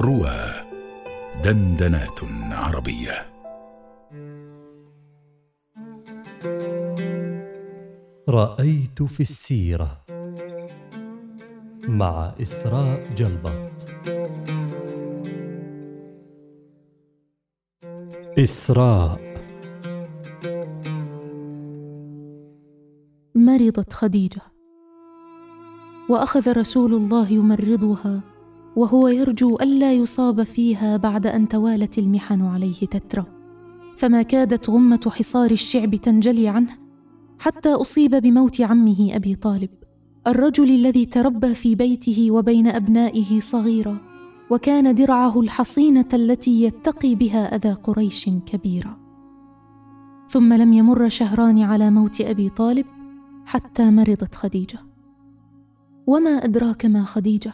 روى دندنات عربية. رأيت في السيرة مع إسراء جلبط إسراء. مرضت خديجة وأخذ رسول الله يمرضها. وهو يرجو ألا يصاب فيها بعد أن توالت المحن عليه تترى فما كادت غمة حصار الشعب تنجلي عنه حتى أصيب بموت عمه أبي طالب الرجل الذي تربى في بيته وبين أبنائه صغيرا وكان درعه الحصينة التي يتقي بها أذى قريش كبيرا. ثم لم يمر شهران على موت أبي طالب حتى مرضت خديجة. وما أدراك ما خديجة؟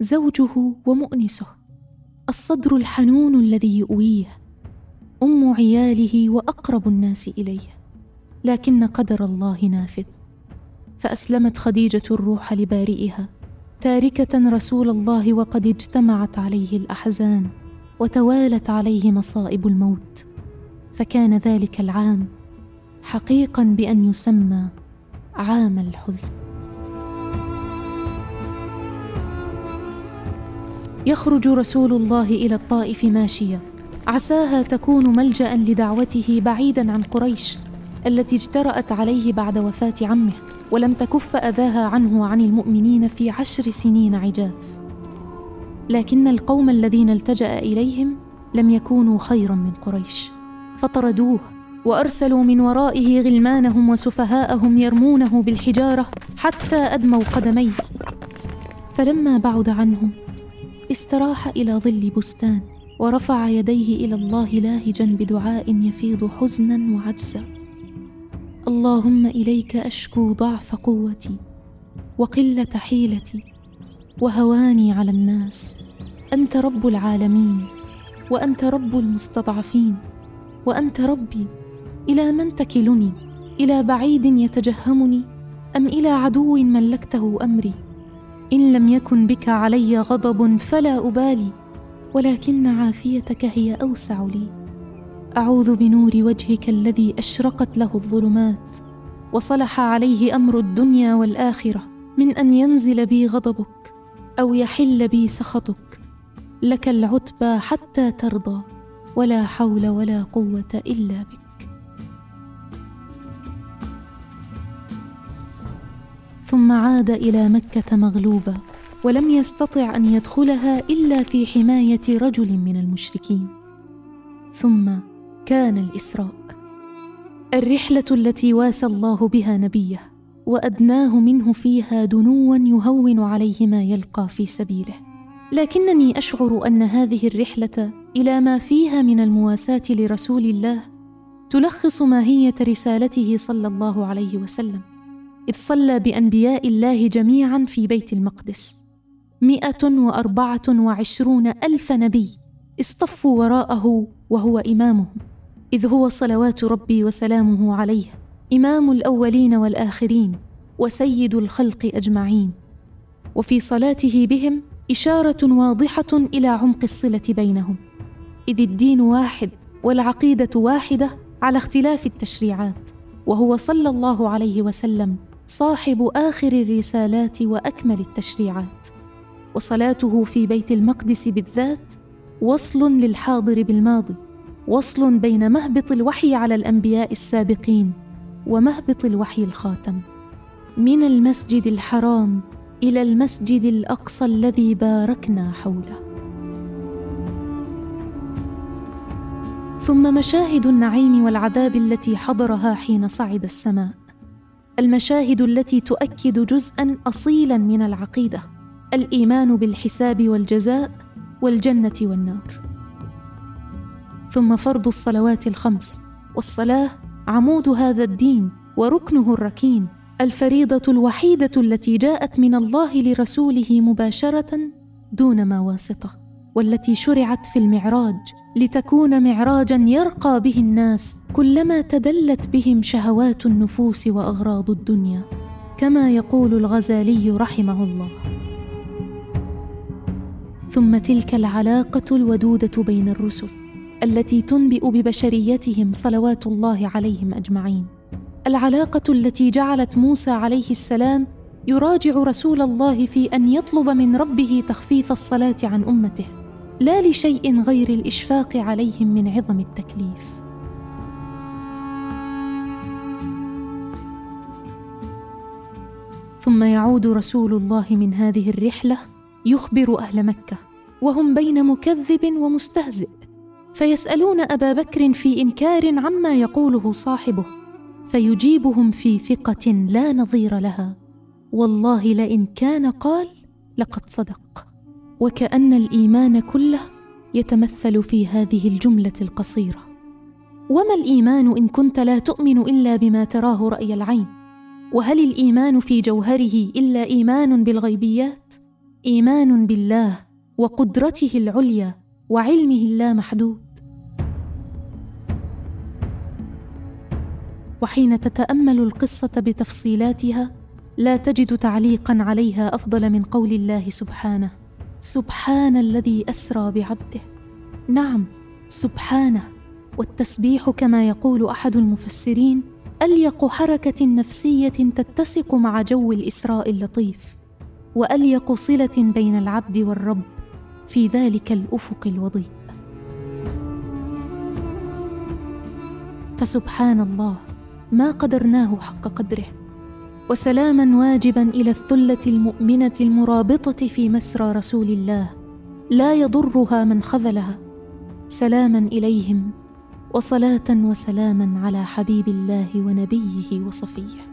زوجه ومؤنسه الصدر الحنون الذي يؤويه أم عياله وأقرب الناس إليه لكن قدر الله نافذ فأسلمت خديجة الروح لبارئها تاركة رسول الله وقد اجتمعت عليه الأحزان وتوالت عليه مصائب الموت فكان ذلك العام حقيقا بأن يسمى عام الحزن. يخرج رسول الله إلى الطائف ماشيا. عساها تكون ملجأ لدعوته بعيدا عن قريش التي اجترأت عليه بعد وفاة عمه ولم تكف أذاها عنه وعن المؤمنين في عشر سنين عجاف لكن القوم الذين التجأ إليهم لم يكونوا خيرا من قريش. فطردوه وأرسلوا من ورائه غلمانهم وسفهاءهم يرمونه بالحجارة حتى أدموا قدميه. فلما بعد عنهم استراح إلى ظل بستان ورفع يديه إلى الله لاهجا بدعاء يفيض حزنا وعجزا. اللهم إليك أشكو ضعف قوتي وقلة حيلتي وهواني على الناس. أنت رب العالمين وأنت رب المستضعفين وأنت ربي إلى من تكلني؟ إلى بعيد يتجهمني؟ أم إلى عدو ملكته أمري؟ إن لم يكن بك علي غضب فلا أبالي ولكن عافيتك هي أوسع لي. أعوذ بنور وجهك الذي أشرقت له الظلمات وصلح عليه أمر الدنيا والآخرة. من أن ينزل بي غضبك أو يحل بي سخطك لك العتبى حتى ترضى ولا حول ولا قوة إلا بك. ثم عاد إلى مكة مغلوبا ولم يستطع أن يدخلها إلا في حماية رجل من المشركين. ثم كان الإسراء. الرحلة التي واسى الله بها نبيه وأدناه منه فيها دنوا يهون عليه ما يلقى في سبيله. لكنني أشعر أن هذه الرحلة إلى ما فيها من المواساة لرسول الله تلخص ماهية رسالته صلى الله عليه وسلم. إذ صلى بأنبياء الله جميعا في بيت المقدس. مئة وأربعة وعشرون ألف نبي اصطفوا وراءه وهو إمامهم. إذ هو صلوات ربي وسلامه عليه. إمام الأولين والآخرين وسيد الخلق أجمعين. وفي صلاته بهم إشارة واضحة إلى عمق الصلة بينهم. إذ الدين واحد والعقيدة واحدة على اختلاف التشريعات. وهو صلى الله عليه وسلم صاحب آخر الرسالات وأكمل التشريعات. وصلاته في بيت المقدس بالذات وصل للحاضر بالماضي وصل بين مهبط الوحي على الأنبياء السابقين ومهبط الوحي الخاتم. من المسجد الحرام إلى المسجد الأقصى الذي باركنا حوله. ثم مشاهد النعيم والعذاب التي حضرها حين صعد السماء. المشاهد التي تؤكد جزءا اصيلا من العقيدة الإيمان بالحساب والجزاء والجنة والنار. ثم فرض الصلوات الخمس والصلاة عمود هذا الدين وركنه الركين الفريضة الوحيدة التي جاءت من الله لرسوله مباشرة دون ما واسطة. والتي شرعت في المعراج لتكون معراجا يرقى به الناس كلما تدلت بهم شهوات النفوس وأغراض الدنيا كما يقول الغزالي رحمه الله. ثم تلك العلاقة الودودة بين الرسل التي تنبئ ببشريتهم صلوات الله عليهم أجمعين. العلاقة التي جعلت موسى عليه السلام يراجع رسول الله في أن يطلب من ربه تخفيف الصلاة عن أمته. لا لشيء غير الإشفاق عليهم من عظم التكليف. ثم يعود رسول الله من هذه الرحلة يخبر أهل مكة وهم بين مكذب ومستهزئ فيسألون أبا بكر في إنكار عما يقوله صاحبه فيجيبهم في ثقة لا نظير لها. والله لئن كان قال لقد صدق. وكأن الإيمان كله يتمثل في هذه الجملة القصيرة. وما الإيمان إن كنت لا تؤمن إلا بما تراه رأي العين؟ وهل الإيمان في جوهره إلا إيمان بالغيبيات؟ إيمان بالله وقدرته العليا وعلمه اللامحدود. وحين تتأمل القصة بتفصيلاتها لا تجد تعليقا عليها أفضل من قول الله سبحانه. سبحان الذي أسرى بعبده. نعم سبحانه. والتسبيح كما يقول أحد المفسرين أليق حركة نفسية تتسق مع جو الإسراء اللطيف وأليق صلة بين العبد والرب في ذلك الأفق الوضيء. فسبحان الله ما قدرناه حق قدره. وسلاما واجبا إلى الثلة المؤمنة المرابطة في مسرى رسول الله لا يضرها من خذلها. سلاما إليهم وصلاة وسلاما على حبيب الله ونبيه وصفيه.